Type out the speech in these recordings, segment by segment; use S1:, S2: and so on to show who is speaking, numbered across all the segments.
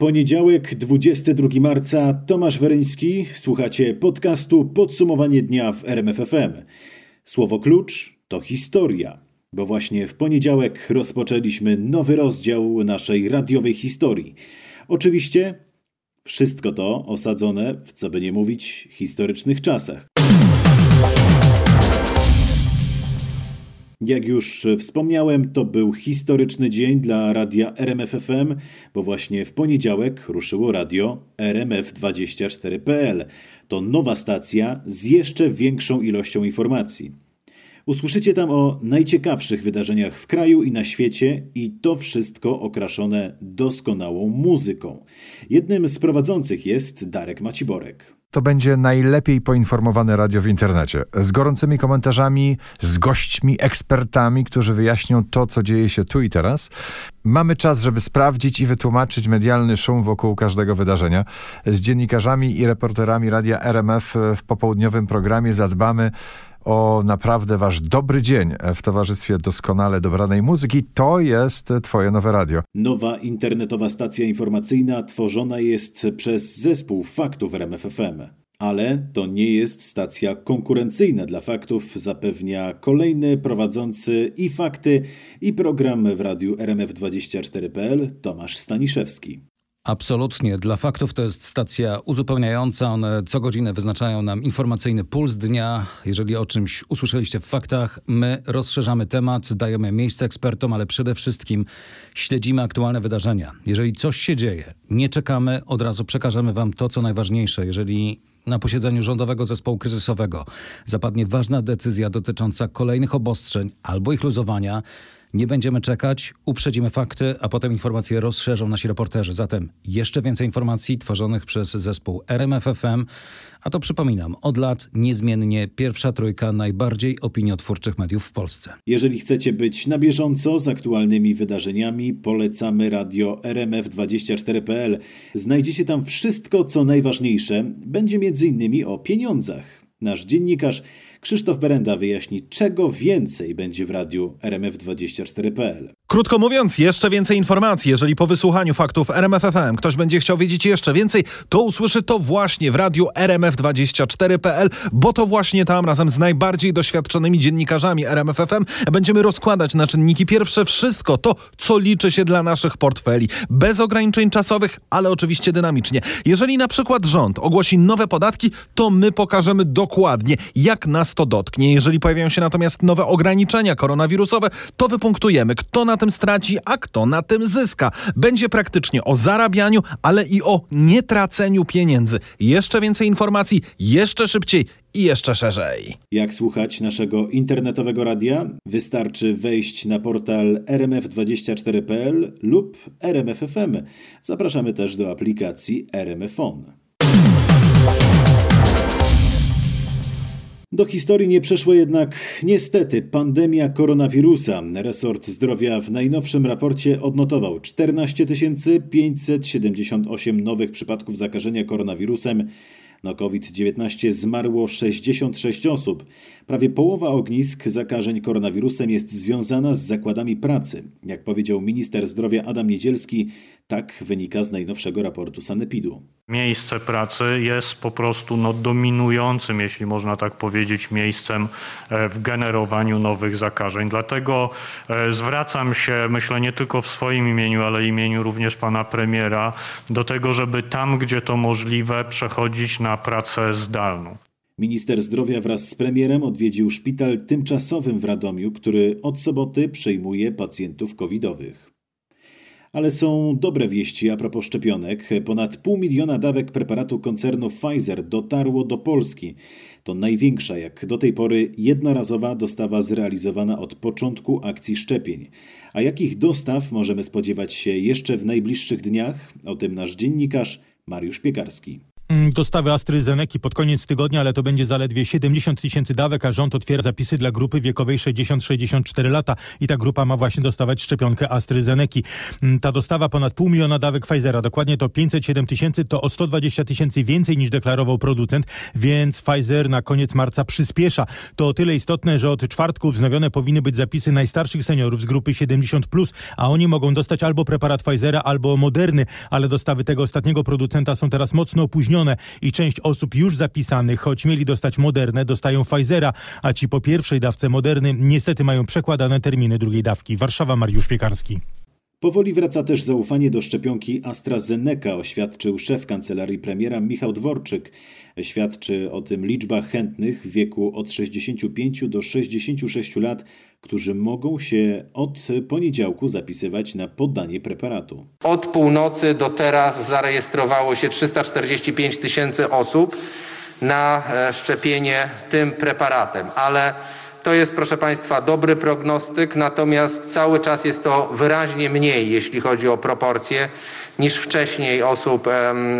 S1: Poniedziałek, 22 marca, Tomasz Weryński, słuchacie podcastu Podsumowanie dnia w RMFFM. Słowo klucz to historia, bo właśnie w poniedziałek rozpoczęliśmy nowy rozdział naszej radiowej historii. Oczywiście wszystko to osadzone w, co by nie mówić, historycznych czasach. Jak już wspomniałem, to był historyczny dzień dla radia RMFFM, bo właśnie w poniedziałek ruszyło radio RMF24.pl. To nowa stacja z jeszcze większą ilością informacji. Usłyszycie tam o najciekawszych wydarzeniach w kraju i na świecie i to wszystko okraszone doskonałą muzyką. Jednym z prowadzących jest Darek Maciborek
S2: to będzie najlepiej poinformowane radio w internecie. Z gorącymi komentarzami, z gośćmi, ekspertami, którzy wyjaśnią to, co dzieje się tu i teraz. Mamy czas, żeby sprawdzić i wytłumaczyć medialny szum wokół każdego wydarzenia. Z dziennikarzami i reporterami radia RMF w popołudniowym programie zadbamy o naprawdę wasz dobry dzień w towarzystwie doskonale dobranej muzyki. To jest twoje nowe radio.
S1: Nowa internetowa stacja informacyjna tworzona jest przez zespół faktów RMFFM. Ale to nie jest stacja konkurencyjna dla faktów, zapewnia kolejny prowadzący i fakty, i program w radiu RMF24.pl Tomasz Staniszewski.
S3: Absolutnie. Dla faktów to jest stacja uzupełniająca. One co godzinę wyznaczają nam informacyjny puls dnia. Jeżeli o czymś usłyszeliście w faktach, my rozszerzamy temat, dajemy miejsce ekspertom, ale przede wszystkim śledzimy aktualne wydarzenia. Jeżeli coś się dzieje, nie czekamy, od razu przekażemy wam to, co najważniejsze. Jeżeli na posiedzeniu rządowego zespołu kryzysowego zapadnie ważna decyzja dotycząca kolejnych obostrzeń albo ich luzowania, nie będziemy czekać, uprzedzimy fakty, a potem informacje rozszerzą nasi reporterzy. Zatem jeszcze więcej informacji tworzonych przez zespół RMFFM, a to przypominam, od lat niezmiennie pierwsza trójka najbardziej opiniotwórczych mediów w Polsce.
S1: Jeżeli chcecie być na bieżąco z aktualnymi wydarzeniami, polecamy radio rmf24.pl. Znajdziecie tam wszystko, co najważniejsze. Będzie m.in. o pieniądzach. Nasz dziennikarz Krzysztof Berenda wyjaśni, czego więcej będzie w radiu RMF24.pl.
S4: Krótko mówiąc, jeszcze więcej informacji. Jeżeli po wysłuchaniu faktów RMFFM ktoś będzie chciał wiedzieć jeszcze więcej, to usłyszy to właśnie w radiu RMF24.pl, bo to właśnie tam razem z najbardziej doświadczonymi dziennikarzami RMFFM będziemy rozkładać na czynniki pierwsze wszystko to, co liczy się dla naszych portfeli. Bez ograniczeń czasowych, ale oczywiście dynamicznie. Jeżeli na przykład rząd ogłosi nowe podatki, to my pokażemy dokładnie, jak nas to dotknie. Jeżeli pojawią się natomiast nowe ograniczenia koronawirusowe, to wypunktujemy, kto na tym straci, a kto na tym zyska. Będzie praktycznie o zarabianiu, ale i o nietraceniu pieniędzy. Jeszcze więcej informacji, jeszcze szybciej i jeszcze szerzej.
S1: Jak słuchać naszego internetowego radia? Wystarczy wejść na portal rmf24.pl lub RMFFM. Zapraszamy też do aplikacji RMFON. Do historii nie przeszło jednak niestety pandemia koronawirusa. Resort Zdrowia w najnowszym raporcie odnotował 14 578 nowych przypadków zakażenia koronawirusem. Na COVID-19 zmarło 66 osób. Prawie połowa ognisk zakażeń koronawirusem jest związana z zakładami pracy. Jak powiedział minister zdrowia Adam Niedzielski, tak wynika z najnowszego raportu Sanepidu.
S5: Miejsce pracy jest po prostu no, dominującym, jeśli można tak powiedzieć, miejscem e, w generowaniu nowych zakażeń. Dlatego e, zwracam się, myślę, nie tylko w swoim imieniu, ale imieniu również pana premiera, do tego, żeby tam, gdzie to możliwe, przechodzić na pracę zdalną.
S1: Minister zdrowia wraz z premierem odwiedził szpital tymczasowym w Radomiu, który od soboty przyjmuje pacjentów covidowych. Ale są dobre wieści a propos szczepionek. Ponad pół miliona dawek preparatu koncernu Pfizer dotarło do Polski. To największa jak do tej pory jednorazowa dostawa zrealizowana od początku akcji szczepień. A jakich dostaw możemy spodziewać się jeszcze w najbliższych dniach? O tym nasz dziennikarz Mariusz Piekarski.
S6: Mm, dostawy AstraZeneca pod koniec tygodnia, ale to będzie zaledwie 70 tysięcy dawek, a rząd otwiera zapisy dla grupy wiekowej 60-64 lata i ta grupa ma właśnie dostawać szczepionkę AstraZeneca. Mm, ta dostawa ponad pół miliona dawek Pfizera, dokładnie to 507 tysięcy, to o 120 tysięcy więcej niż deklarował producent, więc Pfizer na koniec marca przyspiesza. To o tyle istotne, że od czwartku wznowione powinny być zapisy najstarszych seniorów z grupy 70+, plus, a oni mogą dostać albo preparat Pfizera, albo Moderny, ale dostawy tego ostatniego producenta są teraz mocno opóźnione i część osób już zapisanych, choć mieli dostać Modernę, dostają Pfizera, a ci po pierwszej dawce Moderny niestety mają przekładane terminy drugiej dawki. Warszawa, Mariusz Piekarski.
S1: Powoli wraca też zaufanie do szczepionki AstraZeneca, oświadczył szef kancelarii premiera Michał Dworczyk. Świadczy o tym liczba chętnych w wieku od 65 do 66 lat, którzy mogą się od poniedziałku zapisywać na poddanie preparatu.
S7: Od północy do teraz zarejestrowało się 345 tysięcy osób na e, szczepienie tym preparatem, ale to jest, proszę Państwa, dobry prognostyk, natomiast cały czas jest to wyraźnie mniej, jeśli chodzi o proporcje, niż wcześniej osób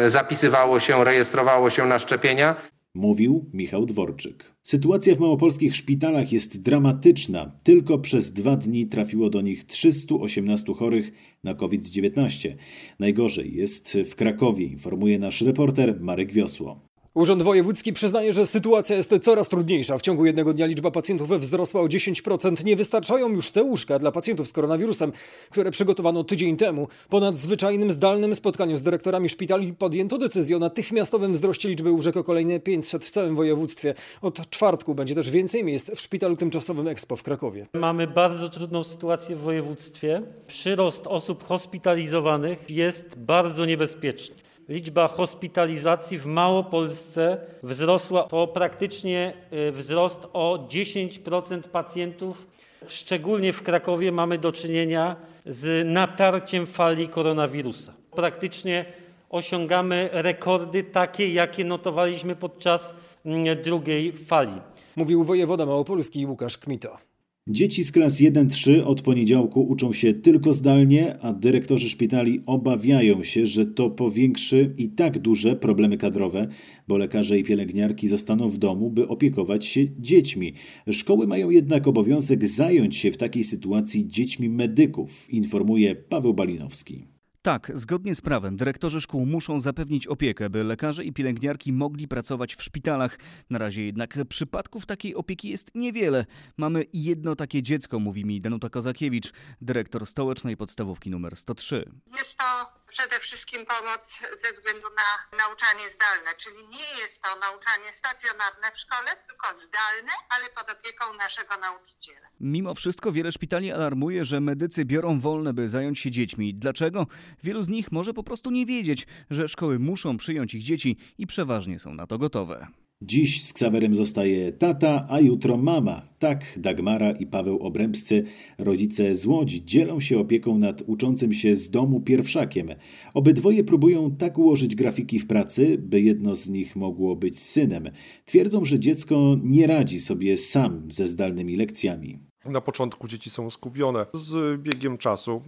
S7: zapisywało się, rejestrowało się na szczepienia.
S1: Mówił Michał Dworczyk. Sytuacja w małopolskich szpitalach jest dramatyczna. Tylko przez dwa dni trafiło do nich 318 chorych na COVID-19. Najgorzej jest w Krakowie, informuje nasz reporter Marek Wiosło.
S8: Urząd Wojewódzki przyznaje, że sytuacja jest coraz trudniejsza. W ciągu jednego dnia liczba pacjentów wzrosła o 10%. Nie wystarczają już te łóżka dla pacjentów z koronawirusem, które przygotowano tydzień temu. Po nadzwyczajnym zdalnym spotkaniu z dyrektorami szpitali podjęto decyzję o natychmiastowym wzroście liczby łóżek o kolejne 500 w całym województwie. Od czwartku będzie też więcej miejsc w szpitalu tymczasowym Expo w Krakowie.
S9: Mamy bardzo trudną sytuację w województwie. Przyrost osób hospitalizowanych jest bardzo niebezpieczny liczba hospitalizacji w Małopolsce wzrosła. To praktycznie y, wzrost o 10% pacjentów. Szczególnie w Krakowie mamy do czynienia z natarciem fali koronawirusa. Praktycznie osiągamy rekordy takie, jakie notowaliśmy podczas mm, drugiej fali.
S8: Mówił wojewoda małopolski Łukasz Kmita.
S1: Dzieci z klas 1-3 od poniedziałku uczą się tylko zdalnie, a dyrektorzy szpitali obawiają się, że to powiększy i tak duże problemy kadrowe, bo lekarze i pielęgniarki zostaną w domu, by opiekować się dziećmi. Szkoły mają jednak obowiązek zająć się w takiej sytuacji dziećmi medyków, informuje Paweł Balinowski.
S10: Tak, zgodnie z prawem dyrektorzy szkół muszą zapewnić opiekę, by lekarze i pielęgniarki mogli pracować w szpitalach. Na razie jednak przypadków takiej opieki jest niewiele. Mamy jedno takie dziecko, mówi mi Danuta Kozakiewicz, dyrektor stołecznej podstawówki numer 103.
S11: Jest to przede wszystkim pomoc ze względu na nauczanie zdalne, czyli nie jest to nauczanie stacjonarne w szkole, tylko zdalne, ale pod opieką naszego nauczyciela.
S10: Mimo wszystko wiele szpitali alarmuje, że medycy biorą wolne, by zająć się dziećmi. Dlaczego? Wielu z nich może po prostu nie wiedzieć, że szkoły muszą przyjąć ich dzieci i przeważnie są na to gotowe.
S1: Dziś z Ksawerem zostaje tata, a jutro mama. Tak Dagmara i Paweł Obrębscy, rodzice z Łodzi, dzielą się opieką nad uczącym się z domu pierwszakiem. Obydwoje próbują tak ułożyć grafiki w pracy, by jedno z nich mogło być synem. Twierdzą, że dziecko nie radzi sobie sam ze zdalnymi lekcjami.
S12: Na początku dzieci są skupione. Z biegiem czasu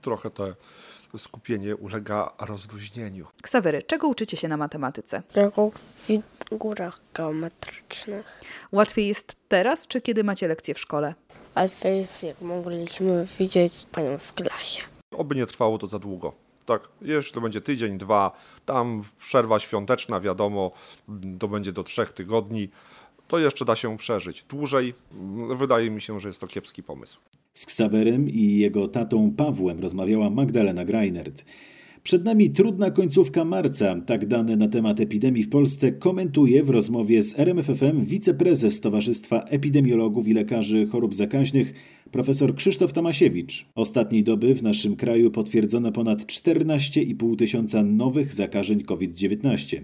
S12: trochę te skupienie ulega rozluźnieniu.
S13: Ksawery, czego uczycie się na matematyce?
S14: W figurach geometrycznych.
S13: Łatwiej jest teraz, czy kiedy macie lekcje w szkole?
S14: Łatwiej jest, jak mogliśmy widzieć panią w klasie.
S12: Oby nie trwało to za długo. Tak, jeszcze to będzie tydzień, dwa, tam przerwa świąteczna, wiadomo, to będzie do trzech tygodni. To jeszcze da się przeżyć. Dłużej wydaje mi się, że jest to kiepski pomysł.
S1: Z Ksawerem i jego tatą Pawłem rozmawiała Magdalena Greinert. Przed nami trudna końcówka marca. Tak dane na temat epidemii w Polsce komentuje w rozmowie z RMFFM wiceprezes Towarzystwa Epidemiologów i Lekarzy Chorób Zakaźnych profesor Krzysztof Tomasiewicz. Ostatniej doby w naszym kraju potwierdzono ponad 14,5 tysiąca nowych zakażeń COVID-19.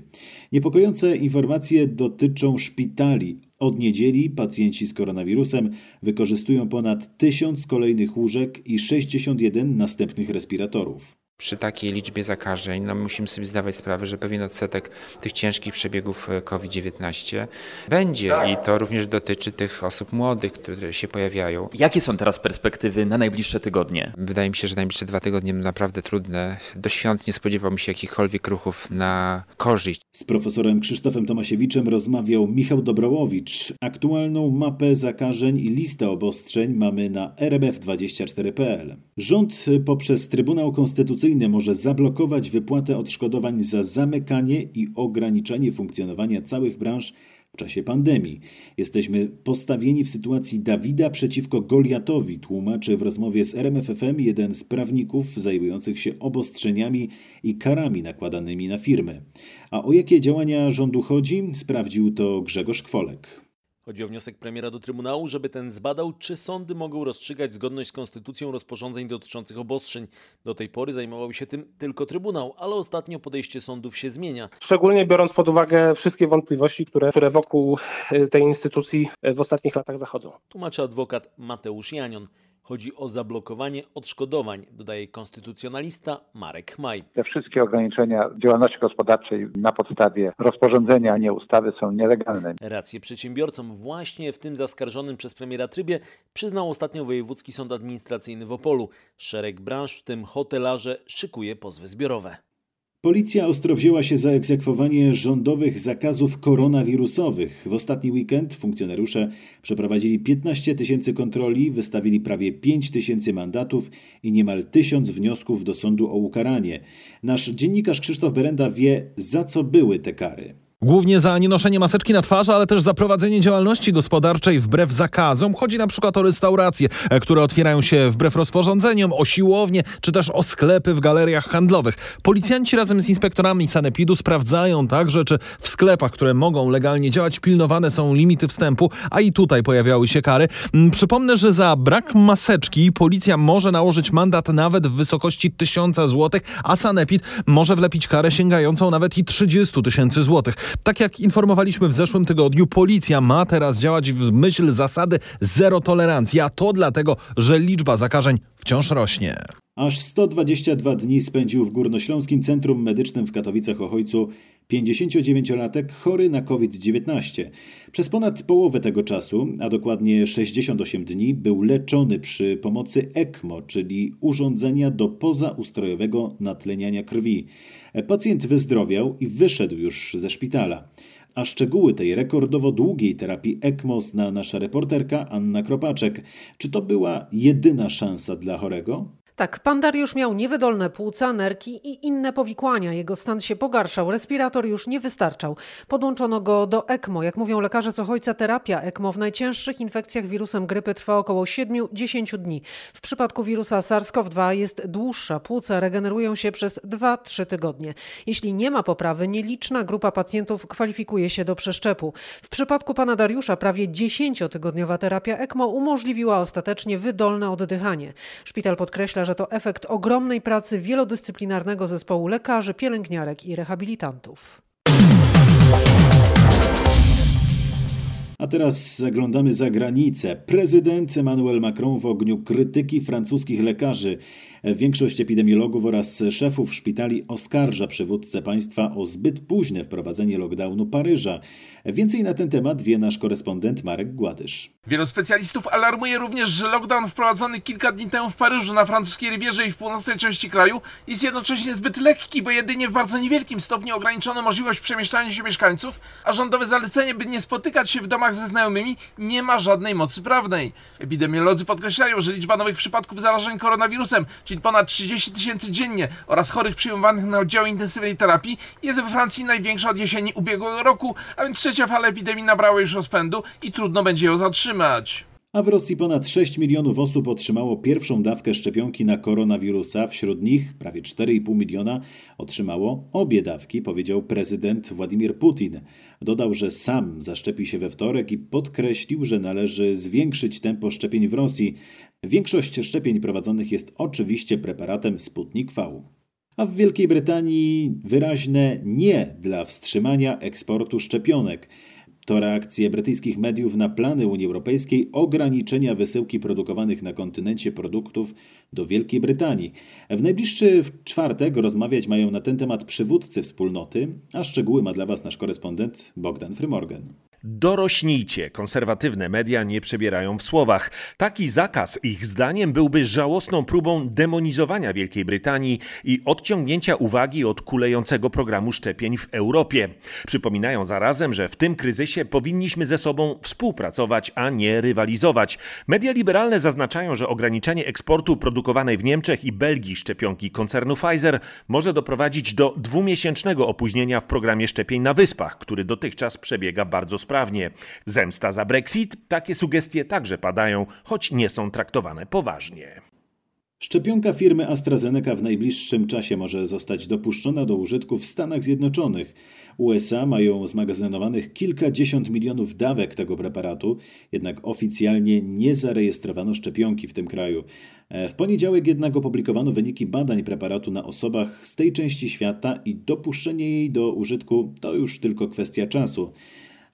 S1: Niepokojące informacje dotyczą szpitali. Od niedzieli pacjenci z koronawirusem wykorzystują ponad 1000 kolejnych łóżek i 61 następnych respiratorów.
S15: Przy takiej liczbie zakażeń no musimy sobie zdawać sprawę, że pewien odsetek tych ciężkich przebiegów e, COVID-19 będzie i to również dotyczy tych osób młodych, które się pojawiają.
S16: Jakie są teraz perspektywy na najbliższe tygodnie?
S15: Wydaje mi się, że najbliższe dwa tygodnie będą naprawdę trudne. Do świąt nie spodziewałbym się jakichkolwiek ruchów na korzyść.
S1: Z profesorem Krzysztofem Tomasiewiczem rozmawiał Michał Dobrołowicz. Aktualną mapę zakażeń i listę obostrzeń mamy na rbf24.pl. Rząd poprzez Trybunał Konstytucyjny może zablokować wypłatę odszkodowań za zamykanie i ograniczenie funkcjonowania całych branż w czasie pandemii. Jesteśmy postawieni w sytuacji Dawida przeciwko Goliatowi, tłumaczy w rozmowie z RMFFM jeden z prawników zajmujących się obostrzeniami i karami nakładanymi na firmy. A o jakie działania rządu chodzi, sprawdził to Grzegorz Kwolek.
S17: Chodzi o wniosek premiera do Trybunału, żeby ten zbadał, czy sądy mogą rozstrzygać zgodność z konstytucją rozporządzeń dotyczących obostrzeń. Do tej pory zajmował się tym tylko Trybunał, ale ostatnio podejście sądów się zmienia.
S18: Szczególnie biorąc pod uwagę wszystkie wątpliwości, które, które wokół e, tej instytucji e, w ostatnich latach zachodzą.
S17: Tłumaczy adwokat Mateusz Janion. Chodzi o zablokowanie odszkodowań, dodaje konstytucjonalista Marek Maj.
S19: Te wszystkie ograniczenia działalności gospodarczej na podstawie rozporządzenia, a nie ustawy są nielegalne.
S17: Rację przedsiębiorcom właśnie w tym zaskarżonym przez premiera trybie przyznał ostatnio Wojewódzki Sąd Administracyjny w Opolu. Szereg branż, w tym hotelarze, szykuje pozwy zbiorowe.
S1: Policja ostro wzięła się za egzekwowanie rządowych zakazów koronawirusowych. W ostatni weekend funkcjonariusze przeprowadzili 15 tysięcy kontroli, wystawili prawie 5 tysięcy mandatów i niemal tysiąc wniosków do sądu o ukaranie. Nasz dziennikarz Krzysztof Berenda wie, za co były te kary.
S4: Głównie za nienoszenie maseczki na twarzy, ale też za prowadzenie działalności gospodarczej wbrew zakazom. Chodzi na przykład o restauracje, e, które otwierają się wbrew rozporządzeniom, o siłownie, czy też o sklepy w galeriach handlowych. Policjanci razem z inspektorami sanepidu sprawdzają także, czy w sklepach, które mogą legalnie działać, pilnowane są limity wstępu, a i tutaj pojawiały się kary. Mm, przypomnę, że za brak maseczki policja może nałożyć mandat nawet w wysokości 1000 zł, a sanepid może wlepić karę sięgającą nawet i 30 tysięcy złotych. Tak jak informowaliśmy w zeszłym tygodniu, policja ma teraz działać w myśl zasady zero tolerancji, a to dlatego, że liczba zakażeń wciąż rośnie.
S1: Aż 122 dni spędził w Górnośląskim Centrum Medycznym w Katowicach-Ochojcu 59-latek chory na COVID-19. Przez ponad połowę tego czasu, a dokładnie 68 dni, był leczony przy pomocy ECMO, czyli urządzenia do pozaustrojowego natleniania krwi. Pacjent wyzdrowiał i wyszedł już ze szpitala. A szczegóły tej rekordowo długiej terapii ECMO zna nasza reporterka Anna Kropaczek. Czy to była jedyna szansa dla chorego?
S20: Tak, pan Dariusz miał niewydolne płuca, nerki i inne powikłania. Jego stan się pogarszał, respirator już nie wystarczał. Podłączono go do ECMO. Jak mówią lekarze z Ochojca, terapia ECMO w najcięższych infekcjach wirusem grypy trwa około 7-10 dni. W przypadku wirusa SARS-CoV-2 jest dłuższa. Płuca regenerują się przez 2-3 tygodnie. Jeśli nie ma poprawy, nieliczna grupa pacjentów kwalifikuje się do przeszczepu. W przypadku pana Dariusza prawie 10-tygodniowa terapia ECMO umożliwiła ostatecznie wydolne oddychanie. Szpital podkreśla, że to efekt ogromnej pracy wielodyscyplinarnego zespołu lekarzy, pielęgniarek i rehabilitantów.
S1: A teraz zaglądamy za granicę. Prezydent Emmanuel Macron w ogniu krytyki francuskich lekarzy. Większość epidemiologów oraz szefów szpitali oskarża przywódcę państwa o zbyt późne wprowadzenie lockdownu Paryża. Więcej na ten temat wie nasz korespondent Marek Gładysz.
S21: Wielu specjalistów alarmuje również, że lockdown wprowadzony kilka dni temu w Paryżu na francuskiej Rivierze i w północnej części kraju jest jednocześnie zbyt lekki, bo jedynie w bardzo niewielkim stopniu ograniczono możliwość przemieszczania się mieszkańców, a rządowe zalecenie, by nie spotykać się w domach ze znajomymi, nie ma żadnej mocy prawnej. Epidemiolodzy podkreślają, że liczba nowych przypadków zarażeń koronawirusem, czyli ponad 30 tysięcy dziennie oraz chorych przyjmowanych na oddziały intensywnej terapii jest we Francji największa od jesieni ubiegłego roku, a więc trzecia fala epidemii nabrała już rozpędu i trudno będzie ją zatrzymać.
S1: A w Rosji ponad 6 milionów osób otrzymało pierwszą dawkę szczepionki na koronawirusa. Wśród nich prawie 4,5 miliona otrzymało obie dawki, powiedział prezydent Władimir Putin. Dodał, że sam zaszczepi się we wtorek i podkreślił, że należy zwiększyć tempo szczepień w Rosji. Większość szczepień prowadzonych jest oczywiście preparatem Sputnik V. A w Wielkiej Brytanii wyraźne nie dla wstrzymania eksportu szczepionek. To reakcje brytyjskich mediów na plany Unii Europejskiej ograniczenia wysyłki produkowanych na kontynencie produktów do Wielkiej Brytanii. W najbliższy czwartek rozmawiać mają na ten temat przywódcy wspólnoty, a szczegóły ma dla Was nasz korespondent Bogdan Frymorgan.
S22: Dorośnijcie. Konserwatywne media nie przebierają w słowach. Taki zakaz, ich zdaniem, byłby żałosną próbą demonizowania Wielkiej Brytanii i odciągnięcia uwagi od kulejącego programu szczepień w Europie. Przypominają zarazem, że w tym kryzysie powinniśmy ze sobą współpracować, a nie rywalizować. Media liberalne zaznaczają, że ograniczenie eksportu produkowanej w Niemczech i Belgii szczepionki koncernu Pfizer może doprowadzić do dwumiesięcznego opóźnienia w programie szczepień na Wyspach, który dotychczas przebiega bardzo sprawnie Zemsta za Brexit? Takie sugestie także padają, choć nie są traktowane poważnie.
S1: Szczepionka firmy AstraZeneca w najbliższym czasie może zostać dopuszczona do użytku w Stanach Zjednoczonych. USA mają zmagazynowanych kilkadziesiąt milionów dawek tego preparatu, jednak oficjalnie nie zarejestrowano szczepionki w tym kraju. W poniedziałek jednak opublikowano wyniki badań preparatu na osobach z tej części świata i dopuszczenie jej do użytku to już tylko kwestia czasu.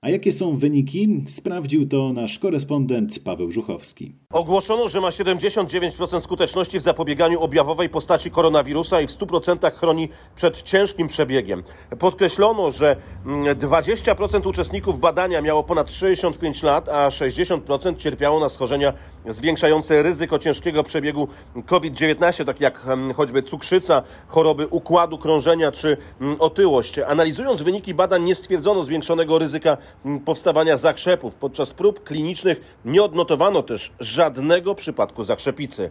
S1: A jakie są wyniki? Sprawdził to nasz korespondent Paweł Żuchowski.
S23: Ogłoszono, że ma 79% skuteczności w zapobieganiu objawowej postaci koronawirusa i w 100% chroni przed ciężkim przebiegiem. Podkreślono, że 20% uczestników badania miało ponad 65 lat, a 60% cierpiało na schorzenia zwiększające ryzyko ciężkiego przebiegu COVID-19, takie jak choćby cukrzyca, choroby układu krążenia czy otyłość. Analizując wyniki badań nie stwierdzono zwiększonego ryzyka powstawania zakrzepów. Podczas prób klinicznych nie odnotowano też żadnego przypadku zakrzepicy.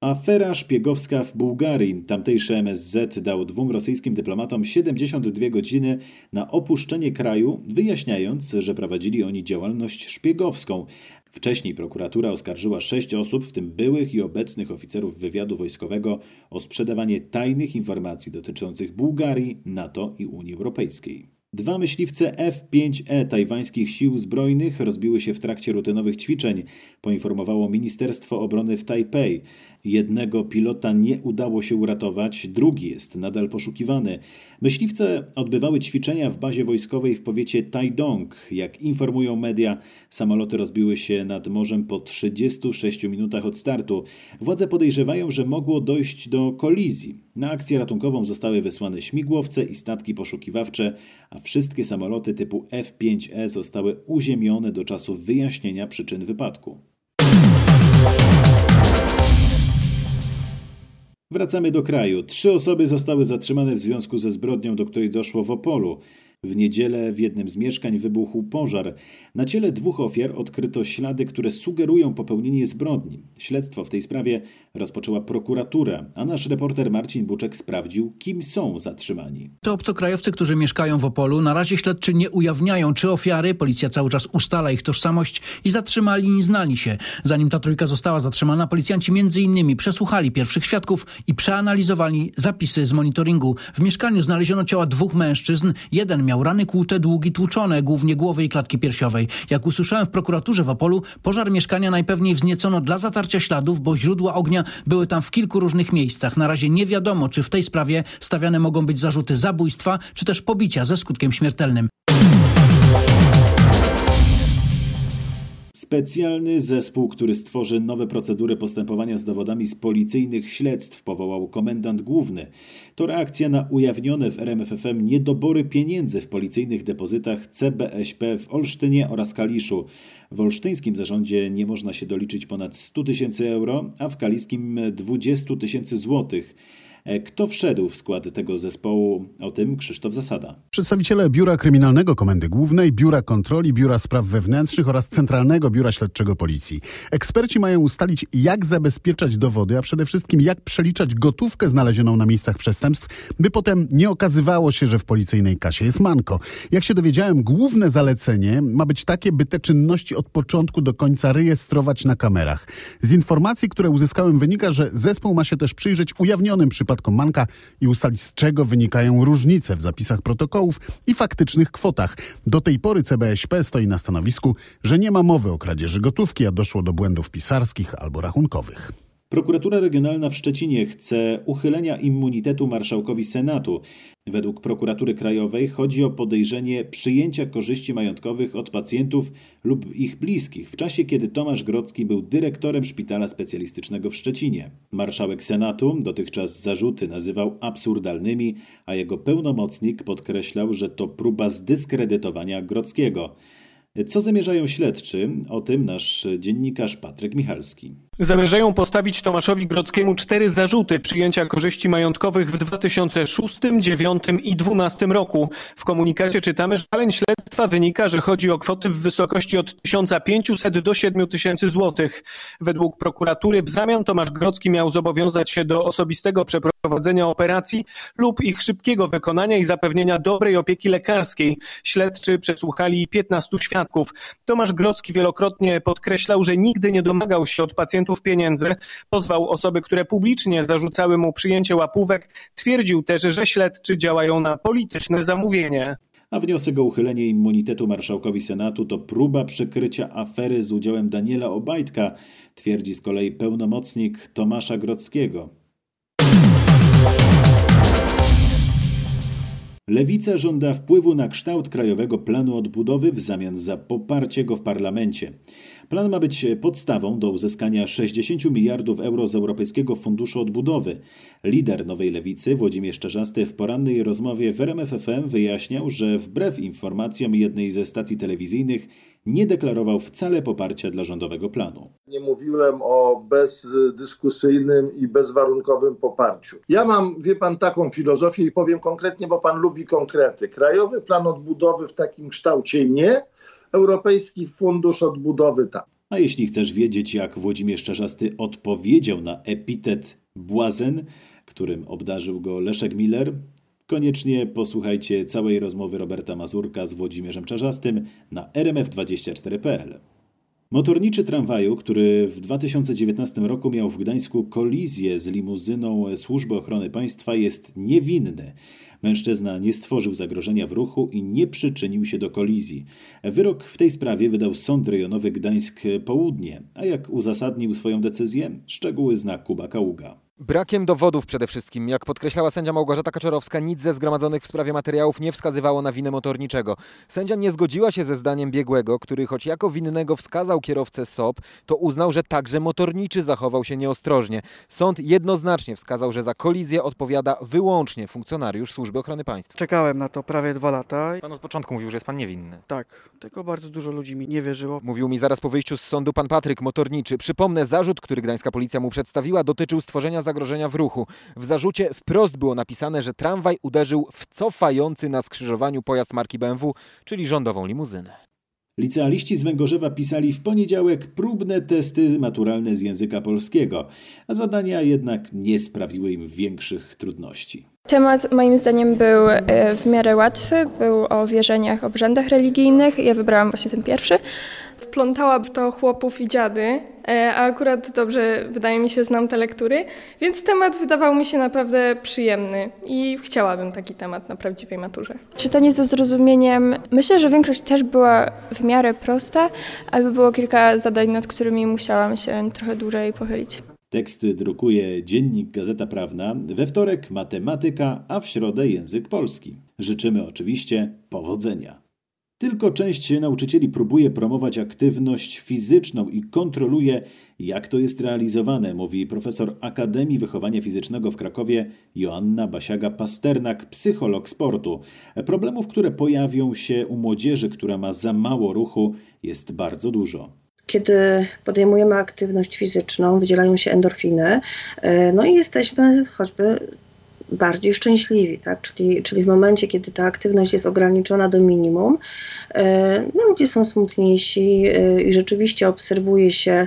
S1: Afera szpiegowska w Bułgarii. Tamtejszy MSZ dał dwóm rosyjskim dyplomatom 72 godziny na opuszczenie kraju, wyjaśniając, że prowadzili oni działalność szpiegowską. Wcześniej prokuratura oskarżyła sześć osób, w tym byłych i obecnych oficerów wywiadu wojskowego, o sprzedawanie tajnych informacji dotyczących Bułgarii, NATO i Unii Europejskiej. Dwa myśliwce F-5E tajwańskich sił zbrojnych rozbiły się w trakcie rutynowych ćwiczeń, poinformowało Ministerstwo Obrony w Tajpej. Jednego pilota nie udało się uratować, drugi jest nadal poszukiwany. Myśliwce odbywały ćwiczenia w bazie wojskowej w powiecie Taidong. Jak informują media, samoloty rozbiły się nad morzem po 36 minutach od startu. Władze podejrzewają, że mogło dojść do kolizji. Na akcję ratunkową zostały wysłane śmigłowce i statki poszukiwawcze, a wszystkie samoloty typu F-5E zostały uziemione do czasu wyjaśnienia przyczyn wypadku. Wracamy do kraju. Trzy osoby zostały zatrzymane w związku ze zbrodnią, do której doszło w Opolu. W niedzielę w jednym z mieszkań wybuchł pożar. Na ciele dwóch ofiar odkryto ślady, które sugerują popełnienie zbrodni. Śledztwo w tej sprawie rozpoczęła prokuratura, a nasz reporter Marcin Buczek sprawdził, kim są zatrzymani.
S24: To obcokrajowcy, którzy mieszkają w Opolu. Na razie śledczy nie ujawniają, czy ofiary, policja cały czas ustala ich tożsamość i zatrzymali i znali się. Zanim ta trójka została zatrzymana, policjanci między innymi przesłuchali pierwszych świadków i przeanalizowali zapisy z monitoringu. W mieszkaniu znaleziono ciała dwóch mężczyzn. Jeden miał rany kłute, długi, tłuczone, głównie głowy i klatki piersiowej. Jak usłyszałem w prokuraturze w Opolu, pożar mieszkania najpewniej wzniecono dla zatarcia śladów, bo źródła ognia były tam w kilku różnych miejscach. Na razie nie wiadomo, czy w tej sprawie stawiane mogą być zarzuty zabójstwa, czy też pobicia ze skutkiem śmiertelnym.
S1: Specjalny zespół, który stworzy nowe procedury postępowania z dowodami z policyjnych śledztw, powołał komendant główny. To reakcja na ujawnione w RMFFM niedobory pieniędzy w policyjnych depozytach CBŚP w Olsztynie oraz Kaliszu. W olsztyńskim zarządzie nie można się doliczyć ponad 100 tysięcy euro, a w kaliskim 20 tysięcy złotych. Kto wszedł w skład tego zespołu? O tym Krzysztof Zasada.
S25: Przedstawiciele Biura Kryminalnego Komendy Głównej, Biura Kontroli, Biura Spraw Wewnętrznych oraz Centralnego Biura Śledczego Policji. Eksperci mają ustalić, jak zabezpieczać dowody, a przede wszystkim jak przeliczać gotówkę znalezioną na miejscach przestępstw, by potem nie okazywało się, że w policyjnej kasie jest manko. Jak się dowiedziałem, główne zalecenie ma być takie, by te czynności od początku do końca rejestrować na kamerach. Z informacji, które uzyskałem wynika, że zespół ma się też przyjrzeć ujawnionym przypadkom manka i ustalić, z czego wynikają różnice w zapisach protokołów i faktycznych kwotach. Do tej pory CBŚP stoi na stanowisku, że nie ma mowy o kradzieży gotówki, a doszło do błędów pisarskich albo rachunkowych.
S1: Prokuratura Regionalna w Szczecinie chce uchylenia immunitetu marszałkowi Senatu. Według prokuratury krajowej chodzi o podejrzenie przyjęcia korzyści majątkowych od pacjentów lub ich bliskich w czasie, kiedy Tomasz Grodzki był dyrektorem szpitala specjalistycznego w Szczecinie. Marszałek Senatu dotychczas zarzuty nazywał absurdalnymi, a jego pełnomocnik podkreślał, że to próba zdyskredytowania Grodzkiego. Co zamierzają śledczy? O tym nasz dziennikarz Patryk Michalski.
S26: Zamierzają postawić Tomaszowi Grodzkiemu cztery zarzuty przyjęcia korzyści majątkowych w 2006, 2009 i 2012 roku. W komunikacie czytamy, że zaleń śledztwa wynika, że chodzi o kwoty w wysokości od 1500 do 7000 zł. Według prokuratury w zamian Tomasz Grodzki miał zobowiązać się do osobistego przeprowadzenia operacji lub ich szybkiego wykonania i zapewnienia dobrej opieki lekarskiej. Śledczy przesłuchali 15 świadków. Tomasz Grodzki wielokrotnie podkreślał, że nigdy nie domagał się od pacjentów pieniędzy. Pozwał osoby, które publicznie zarzucały mu przyjęcie łapówek. Twierdził też, że śledczy działają na polityczne zamówienie.
S1: A wniosek o uchylenie immunitetu marszałkowi Senatu to próba przykrycia afery z udziałem Daniela Obajtka, twierdzi z kolei pełnomocnik Tomasza Grodzkiego. Lewica żąda wpływu na kształt Krajowego Planu Odbudowy w zamian za poparcie go w parlamencie. Plan ma być podstawą do uzyskania 60 miliardów euro z Europejskiego Funduszu Odbudowy. Lider Nowej Lewicy, Włodzimierz Czarzasty, w porannej rozmowie w RMFFM wyjaśniał, że wbrew informacjom jednej ze stacji telewizyjnych nie deklarował wcale poparcia dla rządowego planu.
S27: Nie mówiłem o bezdyskusyjnym i bezwarunkowym poparciu. Ja mam, wie pan, taką filozofię i powiem konkretnie, bo pan lubi konkrety. Krajowy Plan Odbudowy w takim kształcie nie, Europejski Fundusz Odbudowy tak.
S1: A jeśli chcesz wiedzieć, jak Włodzimierz Czarzasty odpowiedział na epitet błazen, którym obdarzył go Leszek Miller, koniecznie posłuchajcie całej rozmowy Roberta Mazurka z Włodzimierzem Czarzastym na rmf24.pl. Motorniczy tramwaju, który w 2019 roku miał w Gdańsku kolizję z limuzyną Służby Ochrony Państwa, jest niewinny. Mężczyzna nie stworzył zagrożenia w ruchu i nie przyczynił się do kolizji. Wyrok w tej sprawie wydał Sąd Rejonowy Gdańsk Południe, a jak uzasadnił swoją decyzję, szczegóły zna Kuba Kaługa.
S28: Brakiem dowodów przede wszystkim. Jak podkreślała sędzia Małgorzata Kaczorowska, nic ze zgromadzonych w sprawie materiałów nie wskazywało na winę motorniczego. Sędzia nie zgodziła się ze zdaniem biegłego, który choć jako winnego wskazał kierowcę SOP, to uznał, że także motorniczy zachował się nieostrożnie. Sąd jednoznacznie wskazał, że za kolizję odpowiada wyłącznie funkcjonariusz Służby Ochrony Państwa.
S29: Czekałem na to prawie dwa lata.
S28: Pan od początku mówił, że jest pan niewinny.
S29: Tak, tylko bardzo dużo ludzi mi nie wierzyło.
S28: Mówił mi zaraz po wyjściu z sądu pan Patryk, motorniczy. Przypomnę, zarzut, który gdańska policja mu przedstawiła, dotyczył stworzenia zagrożenia w ruchu. W zarzucie wprost było napisane, że tramwaj uderzył w cofający na skrzyżowaniu pojazd marki BMW, czyli rządową limuzynę.
S1: Licealiści z Węgorzewa pisali w poniedziałek próbne testy maturalne z języka polskiego, a zadania jednak nie sprawiły im większych trudności.
S30: Temat moim zdaniem był e, w miarę łatwy, był o wierzeniach, obrzędach religijnych. Ja wybrałam właśnie ten pierwszy. Wplątała w to chłopów i dziady, e, a akurat dobrze, wydaje mi się, znam te lektury, więc temat wydawał mi się naprawdę przyjemny i chciałabym taki temat na prawdziwej maturze. Czytanie ze zrozumieniem, myślę, że większość też była w miarę prosta, ale było kilka zadań, nad którymi musiałam się trochę dłużej pochylić.
S1: Teksty drukuje Dziennik Gazeta Prawna, we wtorek matematyka, a w środę język polski. Życzymy oczywiście powodzenia. Tylko część nauczycieli próbuje promować aktywność fizyczną i kontroluje, jak to jest realizowane, mówi profesor Akademii Wychowania Fizycznego w Krakowie Joanna Basiaga-Pasternak, psycholog sportu. Problemów, które pojawią się u młodzieży, która ma za mało ruchu, jest bardzo dużo
S31: kiedy podejmujemy aktywność fizyczną, wydzielają się endorfiny, no i jesteśmy choćby bardziej szczęśliwi, tak? czyli, czyli w momencie, kiedy ta aktywność jest ograniczona do minimum, no, ludzie są smutniejsi i rzeczywiście obserwuje się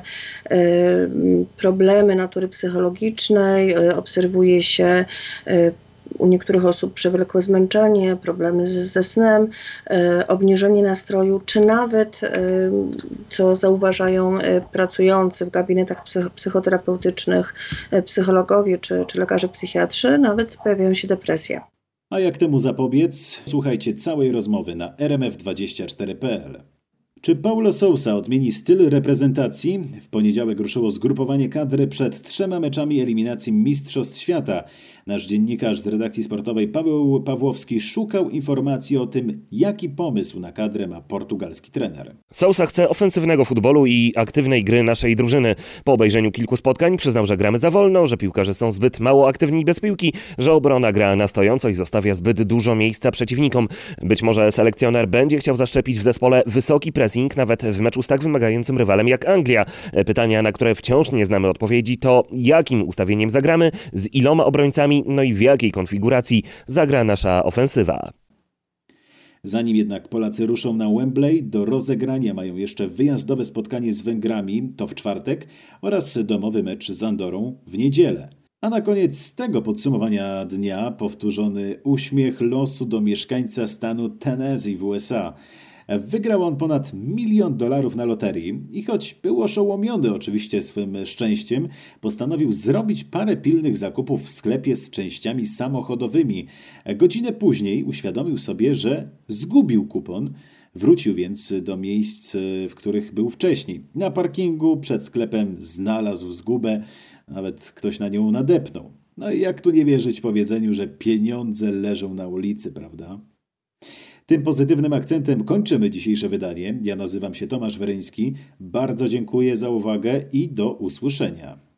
S31: problemy natury psychologicznej, obserwuje się u niektórych osób przewlekłe zmęczenie, problemy z, ze snem, e, obniżenie nastroju, czy nawet, e, co zauważają e, pracujący w gabinetach psychoterapeutycznych psychologowie czy, czy lekarze psychiatrzy, nawet pojawiają się depresje.
S1: A jak temu zapobiec? Słuchajcie całej rozmowy na rmf24.pl. Czy Paulo Sousa odmieni styl reprezentacji? W poniedziałek ruszyło zgrupowanie kadry przed trzema meczami eliminacji Mistrzostw Świata. Nasz dziennikarz z redakcji sportowej Paweł Pawłowski szukał informacji o tym, jaki pomysł na kadrę ma portugalski trener.
S32: Sousa chce ofensywnego futbolu i aktywnej gry naszej drużyny. Po obejrzeniu kilku spotkań przyznał, że gramy za wolno, że piłkarze są zbyt mało aktywni bez piłki, że obrona gra na stojąco i zostawia zbyt dużo miejsca przeciwnikom. Być może selekcjoner będzie chciał zaszczepić w zespole wysoki pressing, nawet w meczu z tak wymagającym rywalem jak Anglia. Pytania, na które wciąż nie znamy odpowiedzi, to jakim ustawieniem zagramy, z iloma obrońcami no i w jakiej konfiguracji zagra nasza ofensywa.
S1: Zanim jednak Polacy ruszą na Wembley, do rozegrania mają jeszcze wyjazdowe spotkanie z Węgrami, to w czwartek, oraz domowy mecz z Andorą w niedzielę. A na koniec tego podsumowania dnia powtórzony uśmiech losu do mieszkańca stanu Tennessee w USA – Wygrał on ponad milion dolarów na loterii i choć był oszołomiony oczywiście swym szczęściem, postanowił zrobić parę pilnych zakupów w sklepie z częściami samochodowymi. Godzinę później uświadomił sobie, że zgubił kupon. Wrócił więc do miejsc, w których był wcześniej. Na parkingu przed sklepem znalazł zgubę, nawet ktoś na nią nadepnął. No i jak tu nie wierzyć powiedzeniu, że pieniądze leżą na ulicy, prawda? Tym pozytywnym akcentem kończymy dzisiejsze wydanie. Ja nazywam się Tomasz Weryński. Bardzo dziękuję za uwagę i do usłyszenia.